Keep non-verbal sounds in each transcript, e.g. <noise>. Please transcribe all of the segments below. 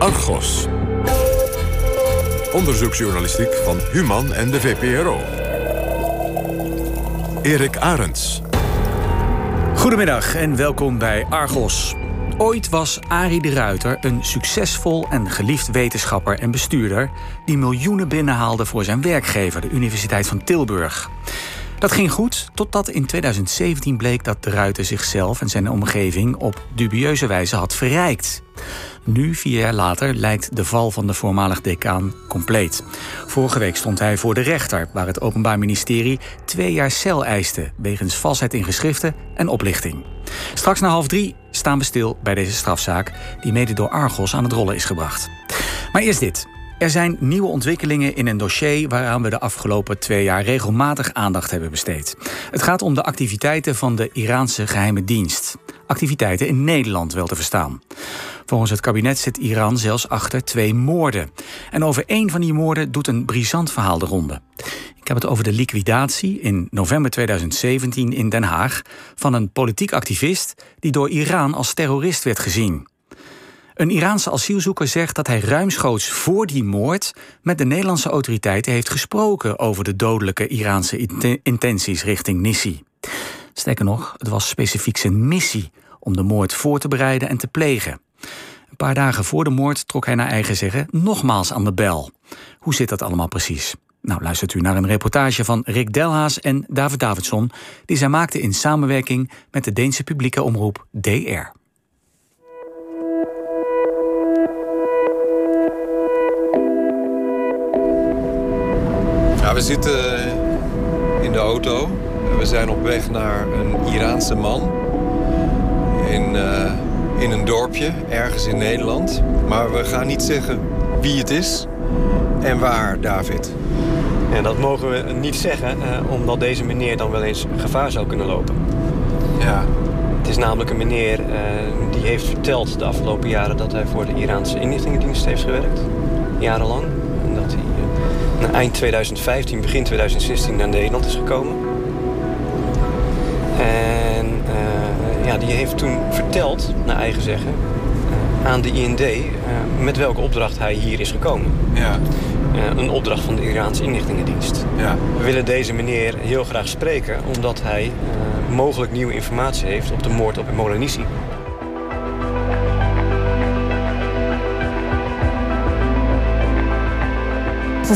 Argos. Onderzoeksjournalistiek van Human en de VPRO. Erik Arends. Goedemiddag en welkom bij Argos. Ooit was Arie de Ruiter een succesvol en geliefd wetenschapper en bestuurder... die miljoenen binnenhaalde voor zijn werkgever, de Universiteit van Tilburg. Dat ging goed, totdat in 2017 bleek dat de Ruiter zichzelf en zijn omgeving op dubieuze wijze had verrijkt. Nu, vier jaar later, lijkt de val van de voormalig decaan compleet. Vorige week stond hij voor de rechter, waar het Openbaar Ministerie twee jaar cel eiste wegens valsheid in geschriften en oplichting. Straks na half drie staan we stil bij deze strafzaak, die mede door Argos aan het rollen is gebracht. Maar eerst dit. Er zijn nieuwe ontwikkelingen in een dossier waaraan we de afgelopen twee jaar regelmatig aandacht hebben besteed. Het gaat om de activiteiten van de Iraanse geheime dienst. Activiteiten in Nederland wel te verstaan. Volgens het kabinet zit Iran zelfs achter twee moorden. En over één van die moorden doet een brisant verhaal de ronde. Ik heb het over de liquidatie in november 2017 in Den Haag van een politiek activist die door Iran als terrorist werd gezien. Een Iraanse asielzoeker zegt dat hij ruimschoots voor die moord met de Nederlandse autoriteiten heeft gesproken over de dodelijke Iraanse intenties richting Nissi. Sterker nog, het was specifiek zijn missie om de moord voor te bereiden en te plegen. Een paar dagen voor de moord trok hij naar eigen zeggen nogmaals aan de bel. Hoe zit dat allemaal precies? Nou, luistert u naar een reportage van Rick Delhaas en David Davidson, die zij maakten in samenwerking met de Deense publieke omroep DR. Ja, we zitten in de auto. We zijn op weg naar een Iraanse man in, uh, in een dorpje ergens in Nederland. Maar we gaan niet zeggen wie het is en waar, David. Ja, dat mogen we niet zeggen, uh, omdat deze meneer dan wel eens gevaar zou kunnen lopen. Ja. Het is namelijk een meneer uh, die heeft verteld de afgelopen jaren dat hij voor de Iraanse inlichtingendienst heeft gewerkt. Jarenlang. En dat hij eind 2015, begin 2016 naar Nederland is gekomen. En ja, die heeft toen verteld, naar eigen zeggen, uh, aan de IND uh, met welke opdracht hij hier is gekomen. Ja. een opdracht van de Iraanse inlichtingendienst. Ja. We willen deze meneer heel graag spreken omdat hij mogelijk nieuwe informatie heeft op de moord op Molanissi.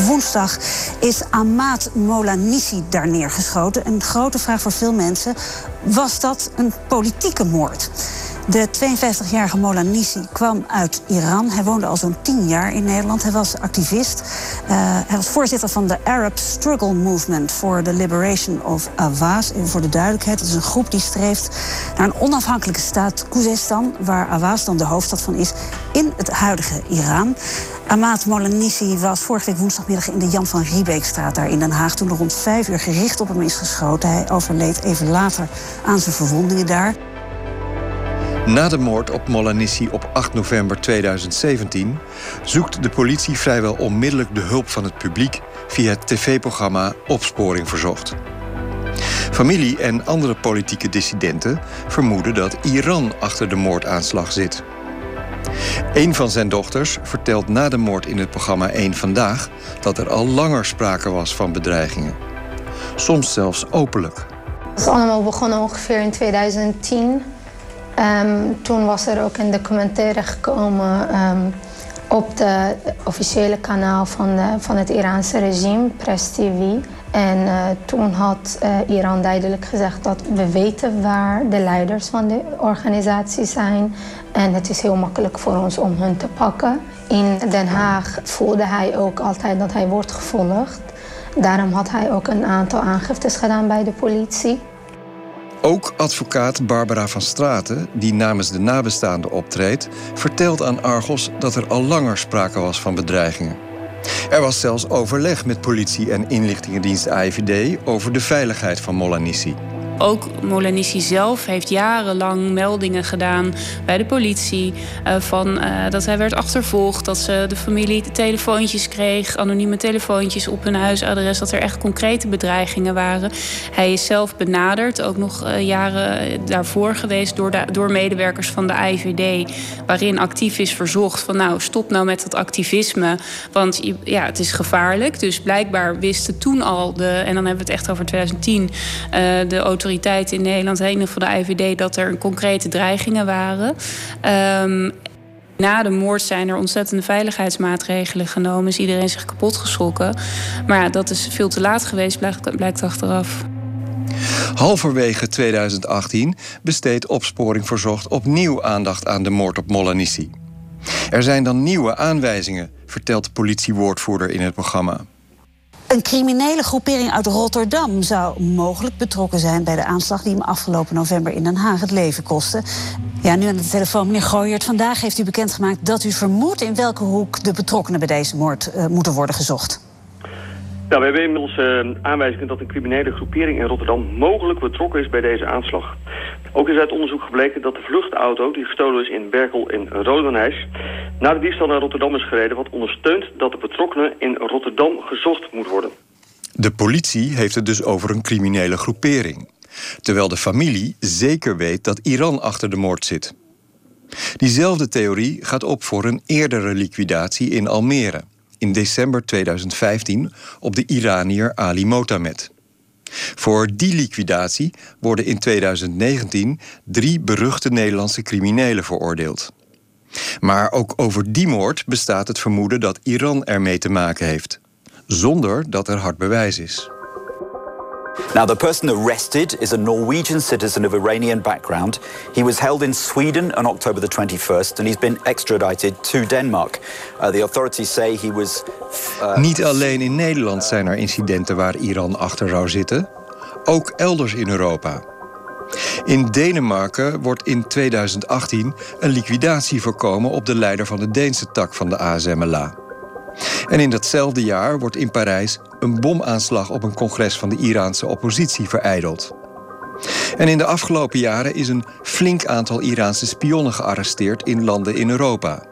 woensdag is Ahmad Molanissi daar neergeschoten. Een grote vraag voor veel mensen: was dat een politieke moord? De 52-jarige Molanissi kwam uit Iran. Hij woonde al zo'n 10 jaar in Nederland. Hij was activist. Uh, hij was voorzitter van de Arab Struggle Movement for the Liberation of Awaz. Even voor de duidelijkheid, het is een groep die streeft naar een onafhankelijke staat, Koezestan, waar Awaz dan de hoofdstad van is, in het huidige Iran. Ahmad Molanissi was vorige week woensdagmiddag in de Jan van Riebeekstraat daar in Den Haag. Toen er rond vijf uur gericht op hem is geschoten. Hij overleed even later aan zijn verwondingen daar. Na de moord op Molanissi op 8 november 2017 zoekt de politie vrijwel onmiddellijk de hulp van het publiek via het tv-programma Opsporing Verzocht. Familie en andere politieke dissidenten vermoeden dat Iran achter de moordaanslag zit. Een van zijn dochters vertelt na de moord in het programma 1 Vandaag dat er al langer sprake was van bedreigingen. Soms zelfs openlijk. Het is allemaal begonnen ongeveer in 2010. Um, toen was er ook een documentaire gekomen um, op de officiële kanaal van, van het Iraanse regime, Press TV. En uh, toen had uh, Iran duidelijk gezegd dat we weten waar de leiders van de organisatie zijn. En het is heel makkelijk voor ons om hun te pakken. In Den Haag voelde hij ook altijd dat hij wordt gevolgd. Daarom had hij ook een aantal aangiftes gedaan bij de politie. Ook advocaat Barbara van Straten, die namens de nabestaanden optreedt, vertelt aan Argos dat er al langer sprake was van bedreigingen. Er was zelfs overleg met politie en inlichtingendienst AIVD over de veiligheid van Molanissi. Ook Molanissi zelf heeft jarenlang meldingen gedaan bij de politie. Uh, van, uh, dat hij werd achtervolgd, dat ze de familie telefoontjes kreeg, anonieme telefoontjes op hun huisadres, dat er echt concrete bedreigingen waren. Hij is zelf benaderd, ook nog uh, jaren daarvoor geweest door, door medewerkers van de IVD, waarin actief is verzocht van nou stop nou met dat activisme, want ja, het is gevaarlijk. Dus blijkbaar wisten toen al de, en dan hebben we het echt over 2010, de autoriteiten in Nederland, ieder geval de IVD, dat er concrete dreigingen waren. Um, na de moord zijn er ontzettende veiligheidsmaatregelen genomen. Is iedereen zich kapot geschrokken. Maar ja, dat is veel te laat geweest, blijkt, achteraf. Halverwege 2018 besteedt Opsporing Verzocht opnieuw aandacht aan de moord op Molanissi. Er zijn dan nieuwe aanwijzingen, vertelt de politiewoordvoerder in het programma. Een criminele groepering uit Rotterdam zou mogelijk betrokken zijn bij de aanslag die hem afgelopen november in Den Haag het leven kostte. Ja, nu aan de telefoon, meneer Gooyert. Vandaag heeft u bekendgemaakt dat u vermoedt in welke hoek de betrokkenen bij deze moord uh, moeten worden gezocht. Nou, we hebben inmiddels uh, aanwijzingen dat een criminele groepering in Rotterdam mogelijk betrokken is bij deze aanslag. Ook is uit onderzoek gebleken dat de vluchtauto die gestolen is in Berkel in Rodenijs... na de diefstal naar Rotterdam is gereden... wat ondersteunt dat de betrokkenen in Rotterdam gezocht moet worden. De politie heeft het dus over een criminele groepering. Terwijl de familie zeker weet dat Iran achter de moord zit. Diezelfde theorie gaat op voor een eerdere liquidatie in Almere... in december 2015 op de Iranier Ali Motamed... Voor die liquidatie worden in 2019 drie beruchte Nederlandse criminelen veroordeeld. Maar ook over die moord bestaat het vermoeden dat Iran ermee te maken heeft, zonder dat er hard bewijs is. Now, the person arrested is a Norwegian citizen of Iranian background. He was held in Sweden on October the 21st and he's been extradited to Denmark. Uh, the authorities say he was. Uh, Niet alleen in Nederland zijn er incidenten waar Iran achter zou zitten, ook elders in Europa. In Denemarken wordt in 2018 een liquidatie voorkomen op de leider van de Deense tak van de ASMLA. En in datzelfde jaar wordt in Parijs een bomaanslag op een congres van de Iraanse oppositie vereideld. En in de afgelopen jaren is een flink aantal Iraanse spionnen gearresteerd in landen in Europa.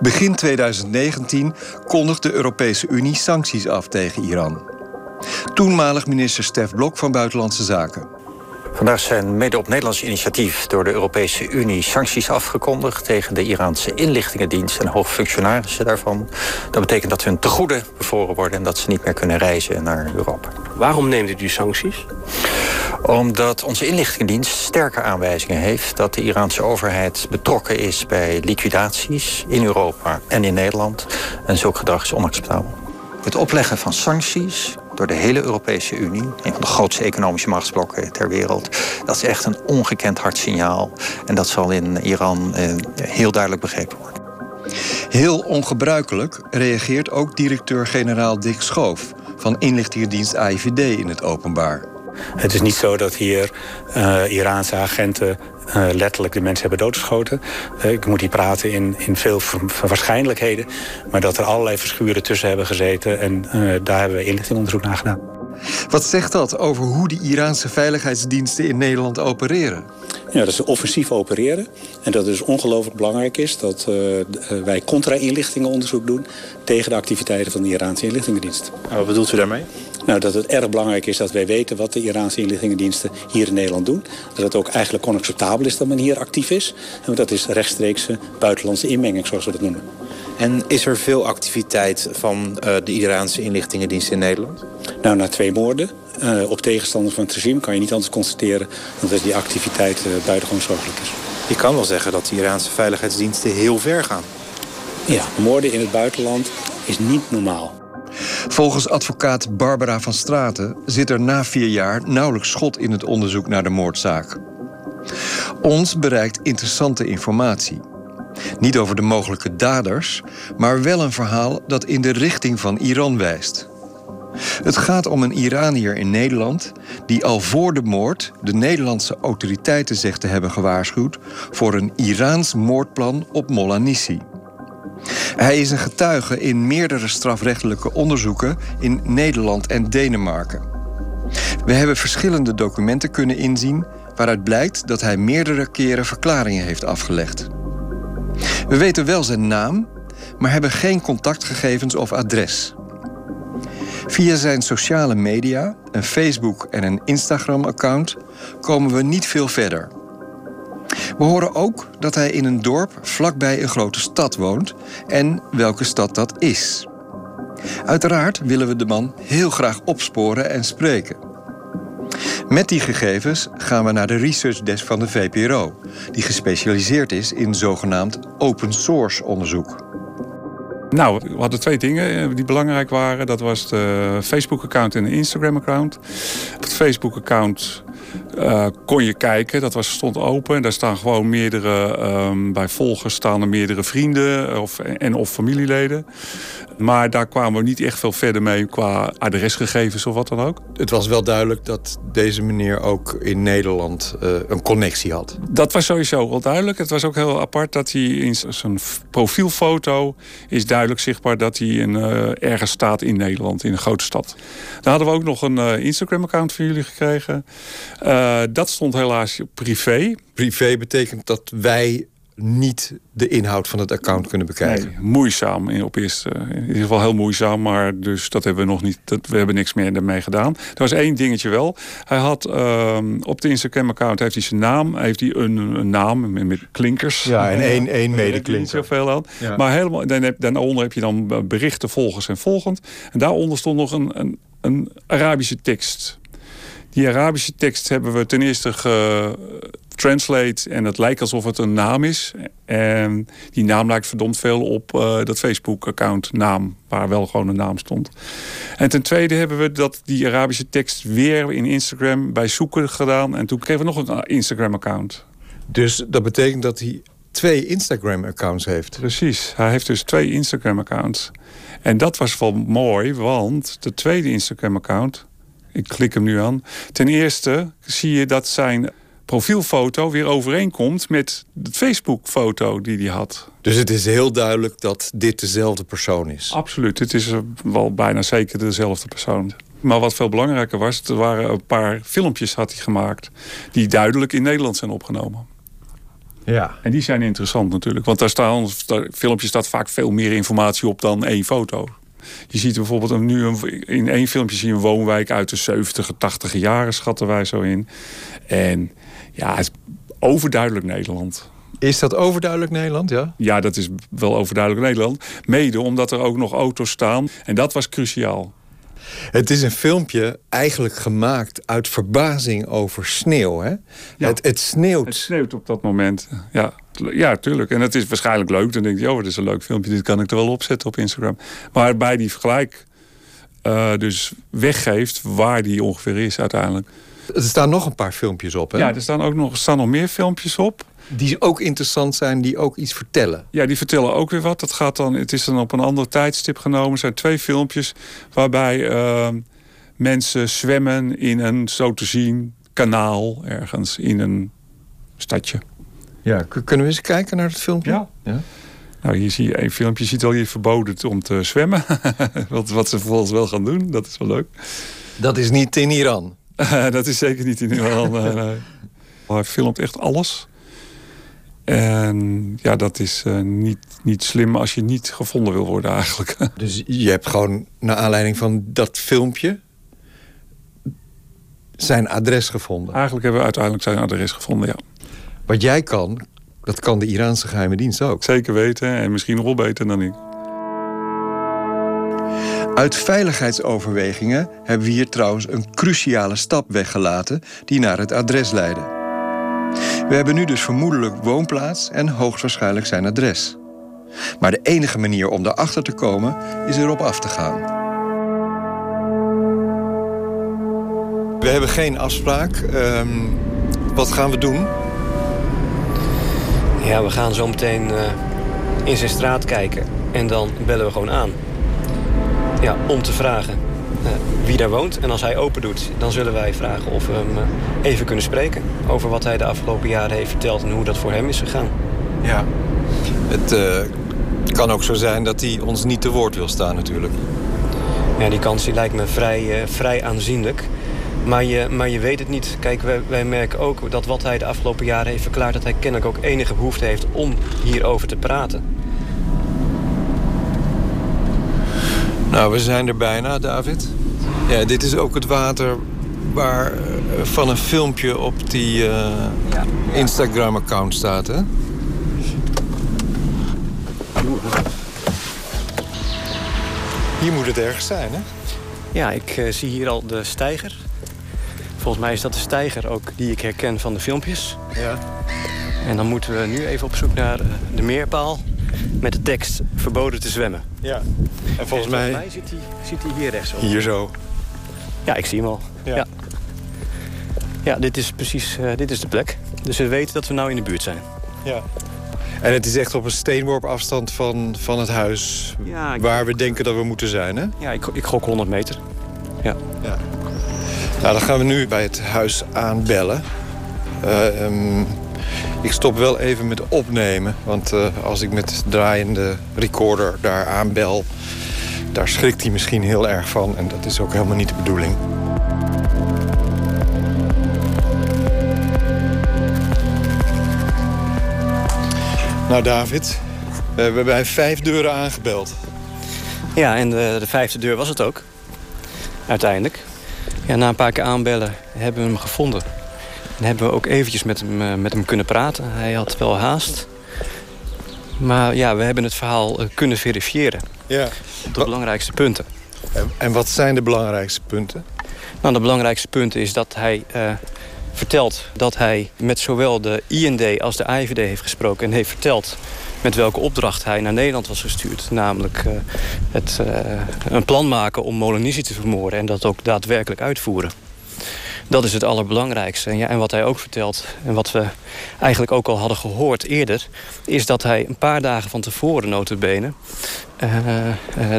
Begin 2019 kondigde de Europese Unie sancties af tegen Iran. Toenmalig minister Stef Blok van Buitenlandse Zaken. Vandaag zijn mede op Nederlands initiatief door de Europese Unie sancties afgekondigd tegen de Iraanse inlichtingendienst en hoogfunctionarissen daarvan. Dat betekent dat hun tegoeden bevroren worden en dat ze niet meer kunnen reizen naar Europa. Waarom neemt u die sancties? Omdat onze inlichtingendienst sterke aanwijzingen heeft dat de Iraanse overheid betrokken is bij liquidaties in Europa en in Nederland. En zulk gedrag is onacceptabel. Het opleggen van sancties door de hele Europese Unie, een van de grootste economische machtsblokken ter wereld. Dat is echt een ongekend hard signaal. En dat zal in Iran eh, heel duidelijk begrepen worden. Heel ongebruikelijk reageert ook directeur-generaal Dick Schoof van inlichtingendienst AIVD in het openbaar. Het is niet zo dat hier uh, Iraanse agenten uh, letterlijk de mensen hebben doodgeschoten. Uh, ik moet hier praten in, in veel waarschijnlijkheden. Maar dat er allerlei verschuren tussen hebben gezeten. En daar hebben we inlichtingonderzoek naar gedaan. Wat zegt dat over hoe die Iraanse veiligheidsdiensten in Nederland opereren? Ja, dat ze offensief opereren. En dat het dus ongelooflijk belangrijk is dat uh, wij contra-inlichtingenonderzoek doen tegen de activiteiten van de Iraanse inlichtingendienst. wat bedoelt u daarmee? Nou, dat het erg belangrijk is dat wij weten wat de Iraanse inlichtingendiensten hier in Nederland doen. Dat het ook eigenlijk onacceptabel is dat men hier actief is. En dat is rechtstreekse buitenlandse inmenging, zoals we dat noemen. En is er veel activiteit van uh, de Iraanse inlichtingendiensten in Nederland? Nou, na twee moorden uh, op tegenstanders van het regime kan je niet anders constateren dan dat die activiteit uh, buitengewoon zorgelijk is. Je kan wel zeggen dat de Iraanse veiligheidsdiensten heel ver gaan. Ja, moorden in het buitenland is niet normaal. Volgens advocaat Barbara van Straten zit er na vier jaar nauwelijks schot in het onderzoek naar de moordzaak. Ons bereikt interessante informatie. Niet over de mogelijke daders, maar wel een verhaal dat in de richting van Iran wijst. Het gaat om een Iranier in Nederland die al voor de moord de Nederlandse autoriteiten zegt te hebben gewaarschuwd voor een Iraans moordplan op Molanissi. Hij is een getuige in meerdere strafrechtelijke onderzoeken in Nederland en Denemarken. We hebben verschillende documenten kunnen inzien waaruit blijkt dat hij meerdere keren verklaringen heeft afgelegd. We weten wel zijn naam, maar hebben geen contactgegevens of adres. Via zijn sociale media, een Facebook- en een Instagram-account, komen we niet veel verder. We horen ook dat hij in een dorp vlakbij een grote stad woont en welke stad dat is. Uiteraard willen we de man heel graag opsporen en spreken. Met die gegevens gaan we naar de research desk van de VPRO, die gespecialiseerd is in zogenaamd open source onderzoek. Nou, we hadden twee dingen eh, die belangrijk waren. Dat was de Facebook-account en de Instagram-account. Het Facebook-account uh, kon je kijken. Dat was, stond open. Daar staan gewoon meerdere, um, bij volgers staan er meerdere vrienden of, en of familieleden. Maar daar kwamen we niet echt veel verder mee qua adresgegevens of wat dan ook. Het was wel duidelijk dat deze meneer ook in Nederland uh, een connectie had. Dat was sowieso wel duidelijk. Het was ook heel apart dat hij in zijn profielfoto is duidelijk zichtbaar dat hij in, uh, ergens staat in Nederland, in een grote stad. Dan hadden we ook nog een Instagram-account van jullie gekregen. Dat stond helaas privé. Privé betekent dat wij niet de inhoud van het account kunnen bekijken. Nee, moeizaam op eerste. In ieder geval heel moeizaam, maar dus dat hebben we nog niet. Dat, we hebben niks meer ermee gedaan. Er was één dingetje wel. Hij had uh, op de Instagram-account heeft hij zijn naam, heeft hij een, een naam met, met klinkers. Ja, en één, <laughs> één medeklinker. Niet zoveel aan. Ja. Maar helemaal, dan heb, daaronder heb je dan berichten, volgers en volgend. En daaronder stond nog een, een, een Arabische tekst. Die Arabische tekst hebben we ten eerste getranslate en het lijkt alsof het een naam is. En die naam lijkt verdomd veel op uh, dat Facebook-account naam, waar wel gewoon een naam stond. En ten tweede hebben we dat die Arabische tekst weer in Instagram bij zoeken gedaan. En toen kregen we nog een Instagram-account. Dus dat betekent dat hij twee Instagram-accounts heeft? Precies, hij heeft dus twee Instagram-accounts. En dat was wel mooi, want de tweede Instagram-account ik klik hem nu aan. Ten eerste zie je dat zijn profielfoto weer overeenkomt met de Facebook-foto die hij had. Dus het is heel duidelijk dat dit dezelfde persoon is? Absoluut, het is wel bijna zeker dezelfde persoon. Maar wat veel belangrijker was, er waren een paar filmpjes had hij gemaakt... die duidelijk in Nederland zijn opgenomen. Ja. En die zijn interessant natuurlijk. Want daar staan, daar, filmpjes staat vaak veel meer informatie op dan één foto. Je ziet bijvoorbeeld nu een, in één filmpje zie je een woonwijk uit de 70 80 jaren, schatten wij zo in. En ja, het is overduidelijk Nederland. Is dat overduidelijk Nederland, ja? Ja, dat is wel overduidelijk Nederland. Mede omdat er ook nog auto's staan. En dat was cruciaal. Het is een filmpje eigenlijk gemaakt uit verbazing over sneeuw. Hè? Ja. Het, het, sneeuwt. Het sneeuwt op dat moment. Ja, ja, tuurlijk. En het is waarschijnlijk leuk. Dan denk je, oh, dit is een leuk filmpje. Dit kan ik er wel opzetten op Instagram. Maar bij die vergelijk uh, dus weggeeft waar die ongeveer is uiteindelijk. Er staan nog een paar filmpjes op, hè? Ja, er staan ook nog, staan nog meer filmpjes op. Die ook interessant zijn, die ook iets vertellen. Ja, die vertellen ook weer wat. Dat gaat dan, het is dan op een ander tijdstip genomen. Er zijn twee filmpjes waarbij uh, mensen zwemmen in een, zo te zien, kanaal ergens in een stadje. Ja, kunnen we eens kijken naar het filmpje? Ja. ja. Nou, hier zie je een filmpje. Je ziet al hier verboden om te zwemmen. <laughs> wat, wat ze vervolgens wel gaan doen. Dat is wel leuk. Dat is niet in Iran? <laughs> dat is zeker niet in Iran. nee. Hij filmt echt alles. En ja, dat is uh, niet, niet slim als je niet gevonden wil worden eigenlijk. <laughs> dus je hebt gewoon, naar aanleiding van dat filmpje... zijn adres gevonden? Eigenlijk hebben we uiteindelijk zijn adres gevonden, ja. Wat jij kan, dat kan de Iraanse geheime dienst ook. Zeker weten en misschien nog wel beter dan ik. Uit veiligheidsoverwegingen hebben we hier trouwens een cruciale stap weggelaten die naar het adres leidde. We hebben nu dus vermoedelijk woonplaats en hoogstwaarschijnlijk zijn adres. Maar de enige manier om daarachter te komen is erop af te gaan. We hebben geen afspraak. Um, wat gaan we doen? Ja, we gaan zo meteen uh, in zijn straat kijken. En dan bellen we gewoon aan. Ja, om te vragen uh, wie daar woont. En als hij open doet, dan zullen wij vragen of we hem uh, even kunnen spreken. Over wat hij de afgelopen jaren heeft verteld en hoe dat voor hem is gegaan. Ja, het kan ook zo zijn dat hij ons niet te woord wil staan natuurlijk. Ja, die kans die lijkt me vrij, vrij aanzienlijk. Maar je, maar je weet het niet. Kijk, wij, wij merken ook dat wat hij de afgelopen jaren heeft verklaard... dat hij kennelijk ook enige behoefte heeft om hierover te praten. Nou, we zijn er bijna, David. Ja, dit is ook het water waar eh, van een filmpje op die uh, Instagram-account staat, hè? Hier moet het ergens zijn, hè? Ja, ik uh, zie hier al de steiger. Volgens mij is dat de steiger ook die ik herken van de filmpjes. Ja. En dan moeten we nu even op zoek naar de meerpaal met de tekst verboden te zwemmen. Ja. En volgens, en mij... mij zit hij zit hier rechts. Hier zo. Ja, ik zie hem al. Ja. Ja, ja dit is precies uh, dit is de plek. Dus we weten dat we nou in de buurt zijn. Ja. En het is echt op een steenworp afstand van, van het huis ja, waar we denken dat we moeten zijn, hè? Ja, ik, ik gok 100 meter. Ja. ja. Nou, dan gaan we nu bij het huis aanbellen. Uh, um, ik stop wel even met opnemen. Want uh, als ik met draaiende recorder daar aanbel... daar schrikt hij misschien heel erg van. En dat is ook helemaal niet de bedoeling. Nou, David, we hebben bij vijf deuren aangebeld. Ja, en de, de vijfde deur was het ook. Uiteindelijk. Ja, na een paar keer aanbellen hebben we hem gevonden. En hebben we ook eventjes met hem, uh, met hem kunnen praten. Hij had wel haast. Maar ja, we hebben het verhaal uh, kunnen verifiëren. Ja. Op de belangrijkste punten. En, en, wat zijn de belangrijkste punten? Nou, de belangrijkste punten is dat hij uh, vertelt dat hij met zowel de IND als de IVD heeft gesproken. En heeft verteld met welke opdracht hij naar Nederland was gestuurd. Namelijk uh, het, uh, een plan maken om Molonisi te vermoorden en dat ook daadwerkelijk uitvoeren. Dat is het allerbelangrijkste. En, ja, en wat hij ook vertelt, en wat we eigenlijk ook al hadden gehoord eerder... is dat hij een paar dagen van tevoren, notabene... Uh,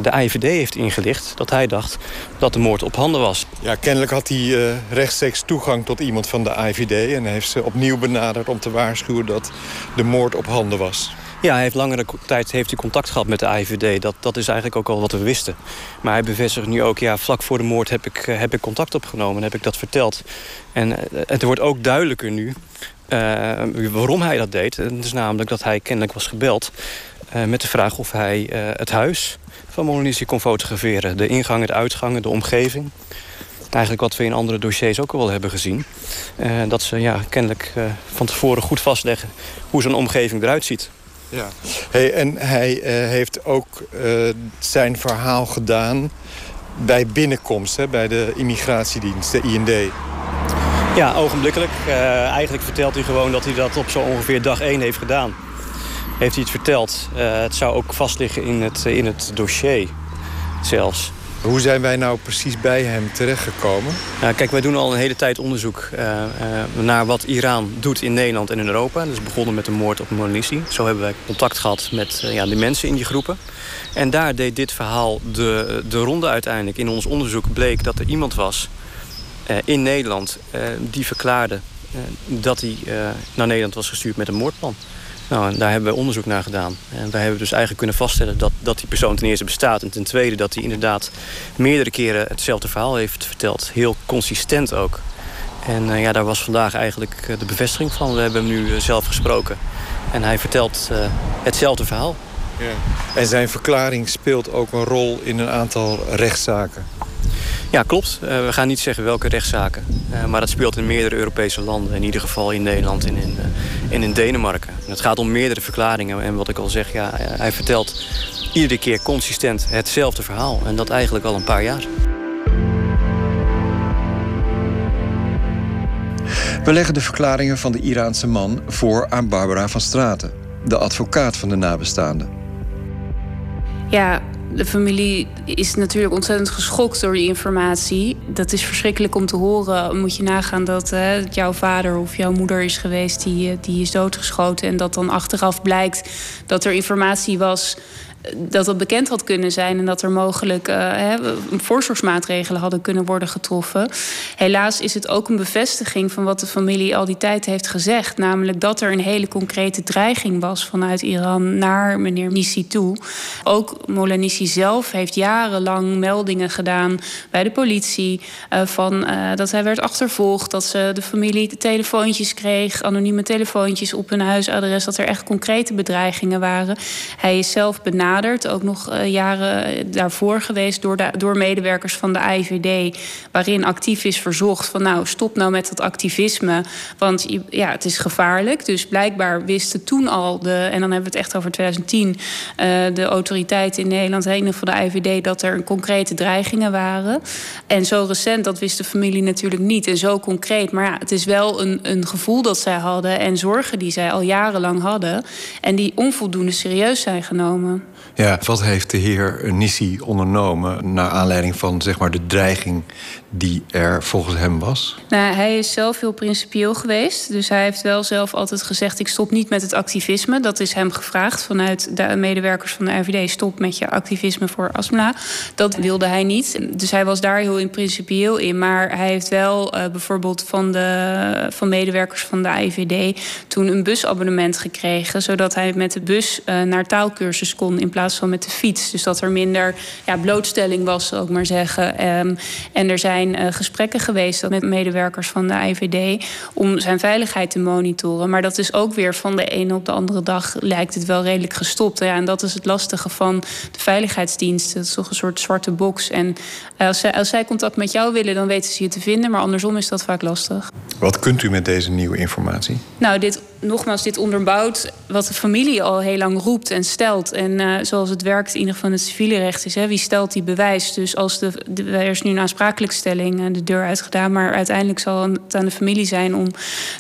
de IVD heeft ingelicht dat hij dacht dat de moord op handen was. Ja, kennelijk had hij rechtstreeks toegang tot iemand van de IVD... en heeft ze opnieuw benaderd om te waarschuwen dat de moord op handen was. Ja, hij heeft langere tijd heeft hij contact gehad met de IVD. Dat, dat is eigenlijk ook al wat we wisten. Maar hij bevestigt nu ook, ja, vlak voor de moord heb ik, heb ik contact opgenomen en heb ik dat verteld. En het wordt ook duidelijker nu uh, waarom hij dat deed. Het is namelijk dat hij kennelijk was gebeld met de vraag of hij het huis van Molonisi kon fotograferen. De ingangen, de uitgangen, de omgeving. Eigenlijk wat we in andere dossiers ook al wel hebben gezien. dat ze ja, kennelijk van tevoren goed vastleggen hoe zo'n omgeving eruit ziet. Ja. Hey, en hij uh, heeft ook uh, zijn verhaal gedaan bij binnenkomst, hè, bij de immigratiedienst, de IND. Ja, ogenblikkelijk. Uh, eigenlijk vertelt hij gewoon dat hij dat op zo ongeveer dag 1 heeft gedaan. Heeft hij het verteld. het zou ook vastliggen in het, in het dossier zelfs. Hoe zijn wij nou precies bij hem terechtgekomen? Kijk, wij doen al een hele tijd onderzoek uh, uh, naar wat Iran doet in Nederland en in Europa. Is begonnen met de moord op Molonisi. Zo hebben wij contact gehad met uh, ja, de mensen in die groepen. En daar deed dit verhaal de, de ronde uiteindelijk. In ons onderzoek bleek dat er iemand was in Nederland die verklaarde dat hij naar Nederland was gestuurd met een moordplan. Nou, en daar hebben we onderzoek naar gedaan. En wij hebben dus eigenlijk kunnen vaststellen dat, dat die persoon ten eerste bestaat... en ten tweede dat hij inderdaad meerdere keren hetzelfde verhaal heeft verteld. Heel consistent ook. En uh, ja, daar was vandaag eigenlijk de bevestiging van. We hebben hem nu uh, zelf gesproken. En hij vertelt hetzelfde verhaal. Ja. En zijn verklaring speelt ook een rol in een aantal rechtszaken. Ja, klopt. Uh, we gaan niet zeggen welke rechtszaken. Uh, maar dat speelt in meerdere Europese landen. In ieder geval in Nederland en in, uh, en in Denemarken. En het gaat om meerdere verklaringen. En wat ik al zeg, ja, hij vertelt iedere keer consistent hetzelfde verhaal. En dat eigenlijk al een paar jaar. We leggen de verklaringen van de Iraanse man voor aan Barbara van Straten. De advocaat van de nabestaanden. Ja, de familie is natuurlijk ontzettend geschokt door die informatie. Dat is verschrikkelijk om te horen. Moet je nagaan dat uh, jouw vader of jouw moeder is geweest... Die, die is doodgeschoten en dat dan achteraf blijkt dat er informatie was... dat dat bekend had kunnen zijn en dat er mogelijk uh, voorzorgsmaatregelen hadden kunnen worden getroffen. Helaas is het ook een bevestiging van wat de familie al die tijd heeft gezegd. Namelijk dat er een hele concrete dreiging was vanuit Iran naar meneer Nissi toe. Ook Molanisi zelf heeft jarenlang meldingen gedaan bij de politie. Uh, van, uh, dat hij werd achtervolgd, dat ze de familie telefoontjes kreeg, anonieme telefoontjes op hun huisadres. Dat er echt concrete bedreigingen waren. Hij is zelf benaderd, ook nog uh, jaren daarvoor geweest door, door medewerkers van de IVD. Waarin actief is verzocht van nou stop nou met dat activisme. Want ja, het is gevaarlijk. Dus blijkbaar wisten toen al de, en dan hebben we het echt over 2010, de autoriteiten in Nederland, in ieder de IVD, dat er concrete dreigingen waren. En zo recent, dat wist de familie natuurlijk niet. En zo concreet. Maar ja, het is wel een, een gevoel dat zij hadden en zorgen die zij al jarenlang hadden. En die onvoldoende serieus zijn genomen. Ja, wat heeft de heer Nissi ondernomen naar aanleiding van zeg maar, de dreiging die er volgens hem was? Nou, hij is zelf heel principieel geweest. Dus hij heeft wel zelf altijd gezegd: ik stop niet met het activisme. Dat is hem gevraagd vanuit de medewerkers van de RVD: stop met je activisme voor Asmla. Dat wilde hij niet. Dus hij was daar heel in principieel in. Maar hij heeft wel uh, bijvoorbeeld van, de, van medewerkers van de IVD toen een busabonnement gekregen, zodat hij met de bus uh, naar taalkursus kon in plaats van met de fiets. Dus dat er minder ja, blootstelling was, zal ik maar zeggen. Um, en er zijn uh, gesprekken geweest met medewerkers van de IVD om zijn veiligheid te monitoren. Maar dat is ook weer van de ene op de andere dag lijkt het wel redelijk gestopt. Ja, en dat is het lastige van de veiligheidsdiensten. Het is toch een soort zwarte box. En als zij, als zij contact met jou willen, dan weten ze je te vinden. Maar andersom is dat vaak lastig. Wat kunt u met deze nieuwe informatie? Nou, dit, nogmaals, dit onderbouwt wat de familie al heel lang roept en stelt. En uh, zoals het werkt, in ieder geval in het civiele recht is, hè, wie stelt die bewijs? Dus als de, de, er is nu een aansprakelijkstelling uh, de deur uitgedaan, maar uiteindelijk zal het aan de familie zijn om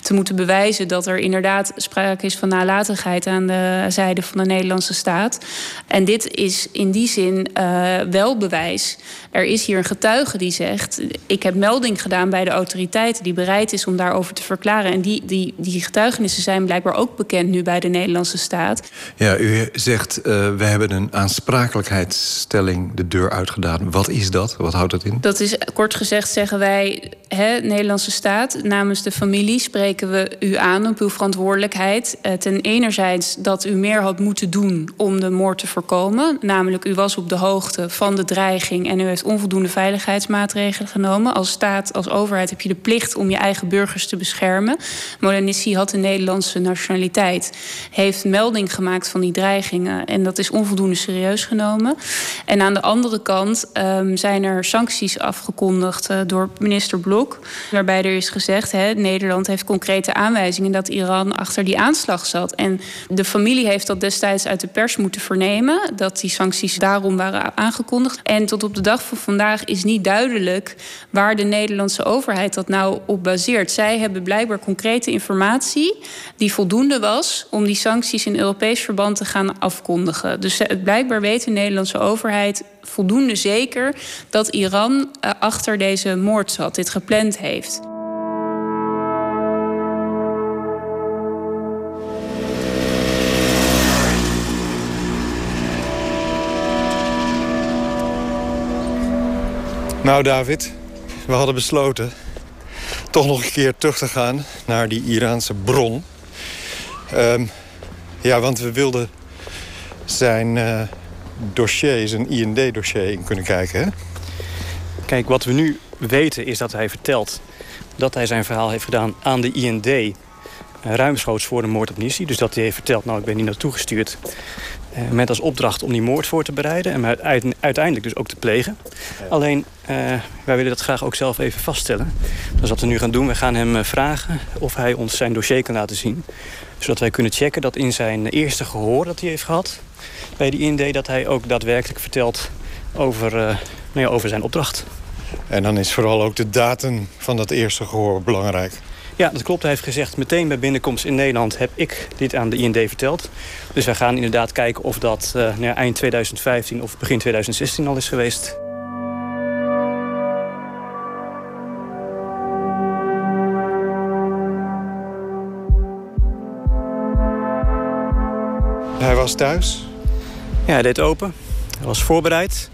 te moeten bewijzen dat er inderdaad sprake is van nalatigheid aan de zijde van de Nederlandse staat. En dit is in die zin uh, wel bewijs. Er is hier een getuige die zegt: Ik heb melding gedaan bij de autoriteiten, die bereid is om daarover te verklaren. En die, die, die getuigenissen zijn blijkbaar ook bekend nu bij de Nederlandse staat. Ja, u zegt: uh, We hebben een aansprakelijkheidsstelling de deur uitgedaan. Wat is dat? Wat houdt dat in? Dat is kort gezegd, zeggen wij, hè, Nederlandse staat, namens de familie spreken we u aan op uw verantwoordelijkheid. Uh, ten enerzijds dat u meer had moeten doen om de moord te voorkomen. Namelijk, u was op de hoogte van de dreiging en u heeft onvoldoende veiligheidsmaatregelen genomen. Als staat, als overheid heb je de plicht om je eigen burgers te beschermen. Molenissi had een Nederlandse nationaliteit. Heeft melding gemaakt van die dreigingen. En dat is onvoldoende serieus genomen. En aan de andere kant um, zijn er sancties afgekondigd uh, door minister Blok. Waarbij er is gezegd: hè, Nederland heeft concrete aanwijzingen dat Iran achter die aanslag zat. En de familie heeft dat destijds uit de pers moeten vernemen. Dat die sancties daarom waren aangekondigd. En tot op de dag van vandaag is niet duidelijk waar de Nederlandse overheid dat nou op baseert. Zij hebben blijkbaar concrete informatie die voldoende was om die sancties in Europees verband te gaan afkondigen. Dus blijkbaar weet de Nederlandse overheid voldoende zeker dat Iran achter deze moord zat, dit gepland heeft. Nou, David, we hadden besloten toch nog een keer terug te gaan naar die Iraanse bron. Um, ja, want we wilden zijn uh, dossier, zijn IND-dossier in kunnen kijken. Hè? Kijk, wat we nu weten is dat hij vertelt dat hij zijn verhaal heeft gedaan aan de IND. Ruimschoots voor de moord op Nissi. Dus dat hij heeft verteld, nou, ik ben hier naartoe gestuurd. Uh, met als opdracht om die moord voor te bereiden. En uiteindelijk dus ook te plegen. Ja. Alleen, uh, wij willen dat graag ook zelf even vaststellen. Dat is wat we nu gaan doen. We gaan hem vragen of hij ons zijn dossier kan laten zien. Zodat wij kunnen checken dat in zijn eerste gehoor dat hij heeft gehad... bij die IND, dat hij ook daadwerkelijk vertelt over, uh, nou ja, over zijn opdracht. En dan is vooral ook de datum van dat eerste gehoor belangrijk. Ja, dat klopt. Hij heeft gezegd, meteen bij binnenkomst in Nederland heb ik dit aan de IND verteld. Dus wij gaan inderdaad kijken of dat uh, nou ja, eind 2015 of begin 2016 al is geweest. Hij was thuis Ja, hij deed open. Hij was voorbereid.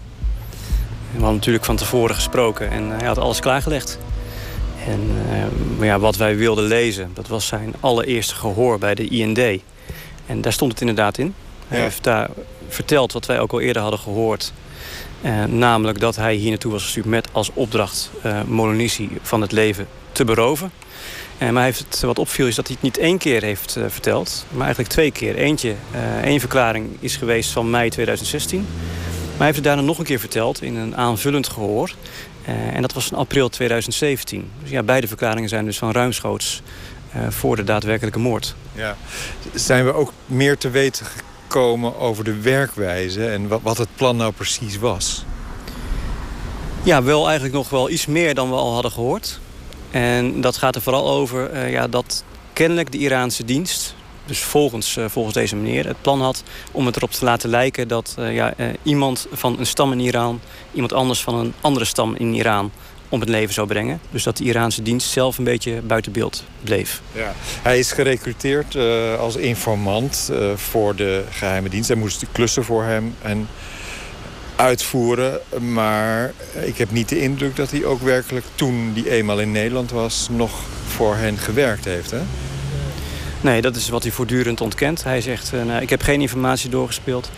We hadden natuurlijk van tevoren gesproken en hij had alles klaargelegd. En uh, ja, wat wij wilden lezen, dat was zijn allereerste gehoor bij de IND. En daar stond het inderdaad in. Hij heeft daar verteld wat wij ook al eerder hadden gehoord. Uh, namelijk dat hij hier naartoe was gestuurd met als opdracht uh, Molonici van het leven te beroven. Uh, maar heeft het, wat opviel is dat hij het niet één keer heeft verteld, maar eigenlijk twee keer. Eentje, één verklaring is geweest van mei 2016. Maar hij heeft het daarna nog een keer verteld in een aanvullend gehoor. en dat was in april 2017. Dus ja, beide verklaringen zijn dus van ruimschoots voor de daadwerkelijke moord. Ja. Zijn we ook meer te weten gekomen over de werkwijze en wat, wat het plan nou precies was? Ja, wel eigenlijk nog wel iets meer dan we al hadden gehoord. En dat gaat er vooral over uh, ja, dat kennelijk de Iraanse dienst... dus volgens, uh, volgens deze meneer het plan had om het erop te laten lijken... dat uh, ja, iemand van een stam in Iran iemand anders van een andere stam in Iran om het leven zou brengen. Dus dat de Iraanse dienst zelf een beetje buiten beeld bleef. Ja. Hij is gerecruiteerd als informant voor de geheime dienst. Hij moest klussen voor hem en uitvoeren. Maar ik heb niet de indruk dat hij ook werkelijk toen hij eenmaal in Nederland was... nog voor hen gewerkt heeft, hè? Nee, dat is wat hij voortdurend ontkent. Hij zegt, uh, nou, ik heb geen informatie doorgespeeld.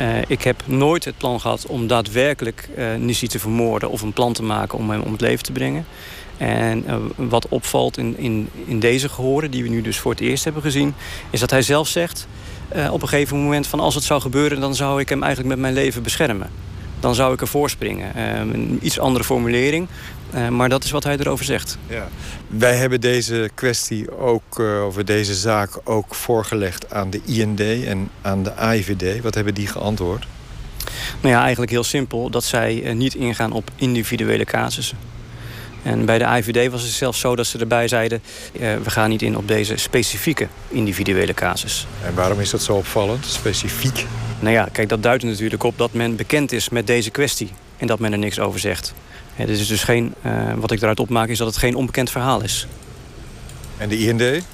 Uh, ik heb nooit het plan gehad om daadwerkelijk uh, te vermoorden... of een plan te maken om hem om het leven te brengen. En wat opvalt in, in, in deze gehoren, die we nu dus voor het eerst hebben gezien... is dat hij zelf zegt op een gegeven moment van als het zou gebeuren... dan zou ik hem eigenlijk met mijn leven beschermen. Dan zou ik ervoor springen. een iets andere formulering. Uh, maar dat is wat hij erover zegt. Ja. Wij hebben deze kwestie ook, uh, over deze zaak ook voorgelegd aan de IND en aan de AIVD. Wat hebben die geantwoord? Nou ja, eigenlijk heel simpel. Dat zij niet ingaan op individuele casussen. En bij de AIVD was het zelfs zo dat ze erbij zeiden... we gaan niet in op deze specifieke individuele casus. En waarom is dat zo opvallend, specifiek? Nou ja, kijk, dat duidt er natuurlijk op dat men bekend is met deze kwestie. En dat men er niks over zegt. Dit is dus geen, uh, wat ik eruit opmaak is dat het geen onbekend verhaal is. En de IND?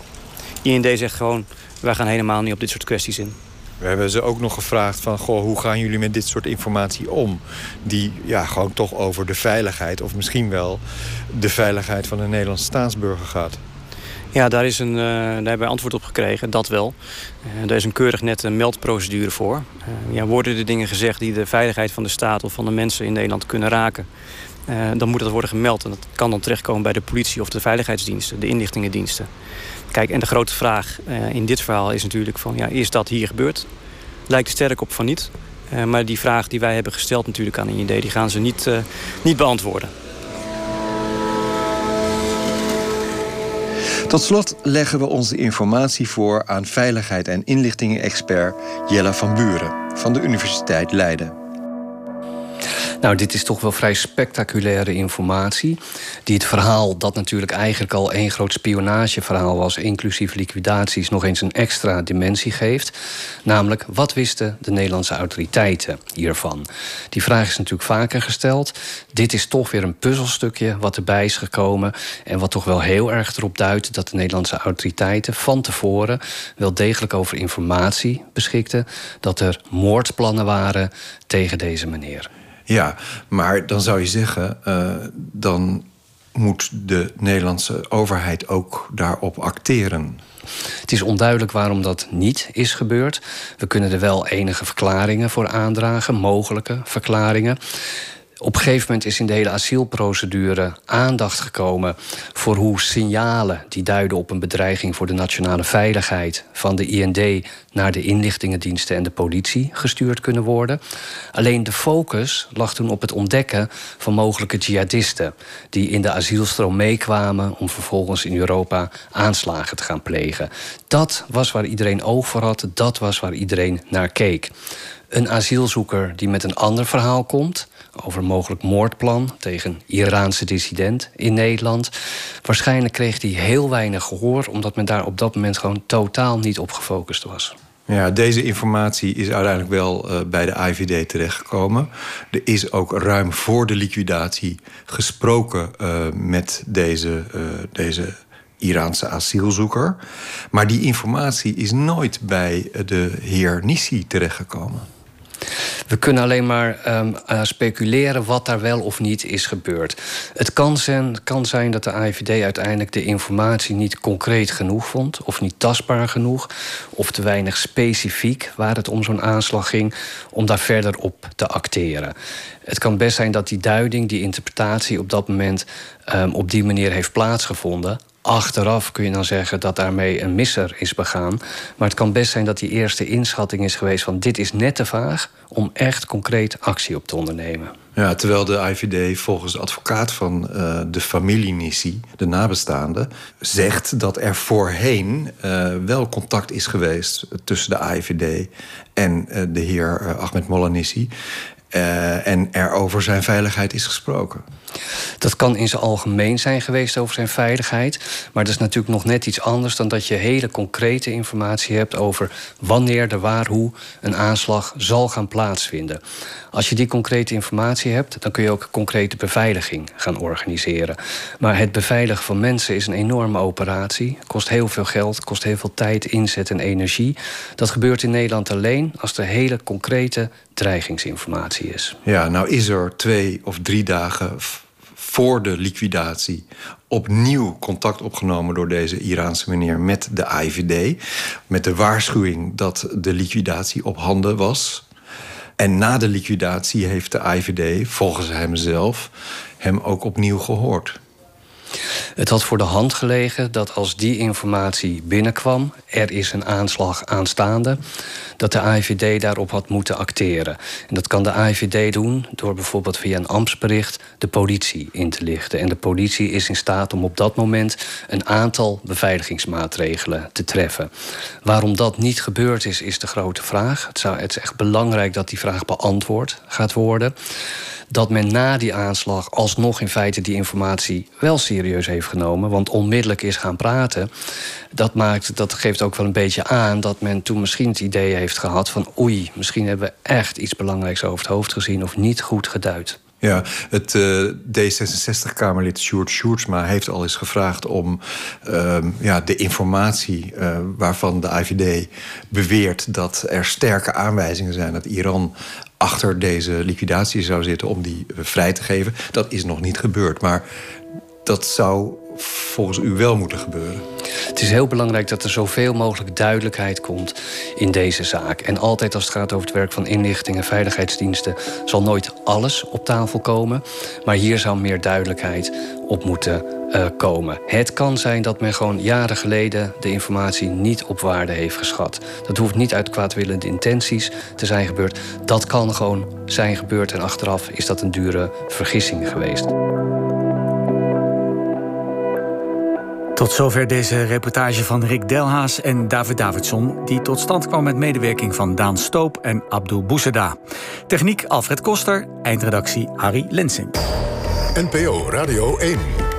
IND zegt gewoon, wij gaan helemaal niet op dit soort kwesties in. We hebben ze ook nog gevraagd van, goh, hoe gaan jullie met dit soort informatie om? Die ja, gewoon toch over de veiligheid of misschien wel de veiligheid van een Nederlandse staatsburger gaat. Ja, daar, is een, uh, daar hebben wij antwoord op gekregen, dat wel. Uh, daar is een keurig nette meldprocedure voor. Uh, ja, worden er dingen gezegd die de veiligheid van de staat of van de mensen in Nederland kunnen raken... Dan moet dat worden gemeld. En dat kan dan terechtkomen bij de politie of de veiligheidsdiensten, de inlichtingendiensten. Kijk, en de grote vraag uh, in dit verhaal is natuurlijk van... Ja, is dat hier gebeurd? Lijkt er sterk op van niet. Uh, maar die vraag die wij hebben gesteld natuurlijk aan IND... die gaan ze niet, niet beantwoorden. Tot slot leggen we onze informatie voor aan veiligheid- en inlichtingenexpert Jella van Buren van de Universiteit Leiden. Nou, dit is toch wel vrij spectaculaire informatie. Die het verhaal, dat natuurlijk eigenlijk al één groot spionageverhaal was, inclusief liquidaties, nog eens een extra dimensie geeft. Namelijk, wat wisten de Nederlandse autoriteiten hiervan? Die vraag is natuurlijk vaker gesteld. Dit is toch weer een puzzelstukje wat erbij is gekomen. En wat toch wel heel erg erop duidt dat de Nederlandse autoriteiten van tevoren wel degelijk over informatie beschikten. Dat er moordplannen waren tegen deze meneer. Ja, maar dan zou je zeggen, uh, dan moet de Nederlandse overheid ook daarop acteren. Het is onduidelijk waarom dat niet is gebeurd. We kunnen er wel enige verklaringen voor aandragen, mogelijke verklaringen. Op een gegeven moment is in de hele asielprocedure aandacht gekomen voor hoe signalen die duiden op een bedreiging voor de nationale veiligheid van de IND naar de inlichtingendiensten en de politie gestuurd kunnen worden. Alleen de focus lag toen op het ontdekken van mogelijke jihadisten die in de asielstroom meekwamen om vervolgens in Europa aanslagen te gaan plegen. Dat was waar iedereen oog voor had, dat was waar iedereen naar keek. Een asielzoeker die met een ander verhaal komt over mogelijk moordplan tegen Iraanse dissident in Nederland. Waarschijnlijk kreeg hij heel weinig gehoor, omdat men daar op dat moment gewoon totaal niet op gefocust was. Ja, deze informatie is uiteindelijk wel uh, bij de IVD terechtgekomen. Er is ook ruim voor de liquidatie gesproken uh, met deze, uh, deze Iraanse asielzoeker. Maar die informatie is nooit bij de heer Nissi terechtgekomen. We kunnen alleen maar um, uh, speculeren wat daar wel of niet is gebeurd. Het kan zijn, kan zijn dat de AIVD uiteindelijk de informatie niet concreet genoeg vond, of niet tastbaar genoeg, of te weinig specifiek waar het om zo'n aanslag ging, om daar verder op te acteren. Het kan best zijn dat die duiding, die interpretatie op dat moment um, op die manier heeft plaatsgevonden. Achteraf kun je dan zeggen dat daarmee een misser is begaan. Maar het kan best zijn dat die eerste inschatting is geweest van dit is net te vaag om echt concreet actie op te ondernemen. Ja, terwijl de IVD volgens de advocaat van uh, de familie Nissi, de nabestaande, zegt dat er voorheen uh, wel contact is geweest tussen de IVD en uh, de heer Ahmed Molanissi. en er over zijn veiligheid is gesproken. Dat kan in zijn algemeen zijn geweest over zijn veiligheid. Maar dat is natuurlijk nog net iets anders dan dat je hele concrete informatie hebt over wanneer, de waar, hoe een aanslag zal gaan plaatsvinden. Als je die concrete informatie hebt, dan kun je ook concrete beveiliging gaan organiseren. Maar het beveiligen van mensen is een enorme operatie. Kost heel veel geld, kost heel veel tijd, inzet en energie. Dat gebeurt in Nederland alleen als er hele concrete dreigingsinformatie is. Ja, nou is er twee of drie dagen voor de liquidatie opnieuw contact opgenomen door deze Iraanse meneer met de IVD. Met de waarschuwing dat de liquidatie op handen was. En na de liquidatie heeft de IVD, volgens hemzelf, hem ook opnieuw gehoord. Het had voor de hand gelegen dat als die informatie binnenkwam, er is een aanslag aanstaande, dat de AIVD daarop had moeten acteren. En dat kan de AIVD doen door bijvoorbeeld via een ambtsbericht de politie in te lichten. En de politie is in staat om op dat moment een aantal beveiligingsmaatregelen te treffen. Waarom dat niet gebeurd is, is de grote vraag. Het, zou, is echt belangrijk dat die vraag beantwoord gaat worden dat men na die aanslag alsnog in feite die informatie wel serieus heeft genomen. Want onmiddellijk is gaan praten. Dat, maakt, dat geeft ook wel een beetje aan dat men toen misschien het idee heeft gehad van oei, misschien hebben we echt iets belangrijks over het hoofd gezien of niet goed geduid. Ja, het uh, D66-Kamerlid Sjoerd Sjoerdsma heeft al eens gevraagd om uh, ja, de informatie uh, waarvan de IVD beweert dat er sterke aanwijzingen zijn dat Iran achter deze liquidatie zou zitten om die vrij te geven. Dat is nog niet gebeurd. Maar dat zou volgens u wel moeten gebeuren? Het is heel belangrijk dat er zoveel mogelijk duidelijkheid komt in deze zaak. En altijd als het gaat over het werk van inlichting en veiligheidsdiensten... zal nooit alles op tafel komen. Maar hier zou meer duidelijkheid op moeten uh, komen. Het kan zijn dat men gewoon jaren geleden de informatie niet op waarde heeft geschat. Dat hoeft niet uit kwaadwillende intenties te zijn gebeurd. Dat kan gewoon zijn gebeurd en achteraf is dat een dure vergissing geweest. Tot zover deze reportage van Rick Delhaas en David Davidson... die tot stand kwam met medewerking van Daan Stoop en Abdul Bousseda. Techniek Alfred Koster, eindredactie Harry Lensing. NPO Radio 1.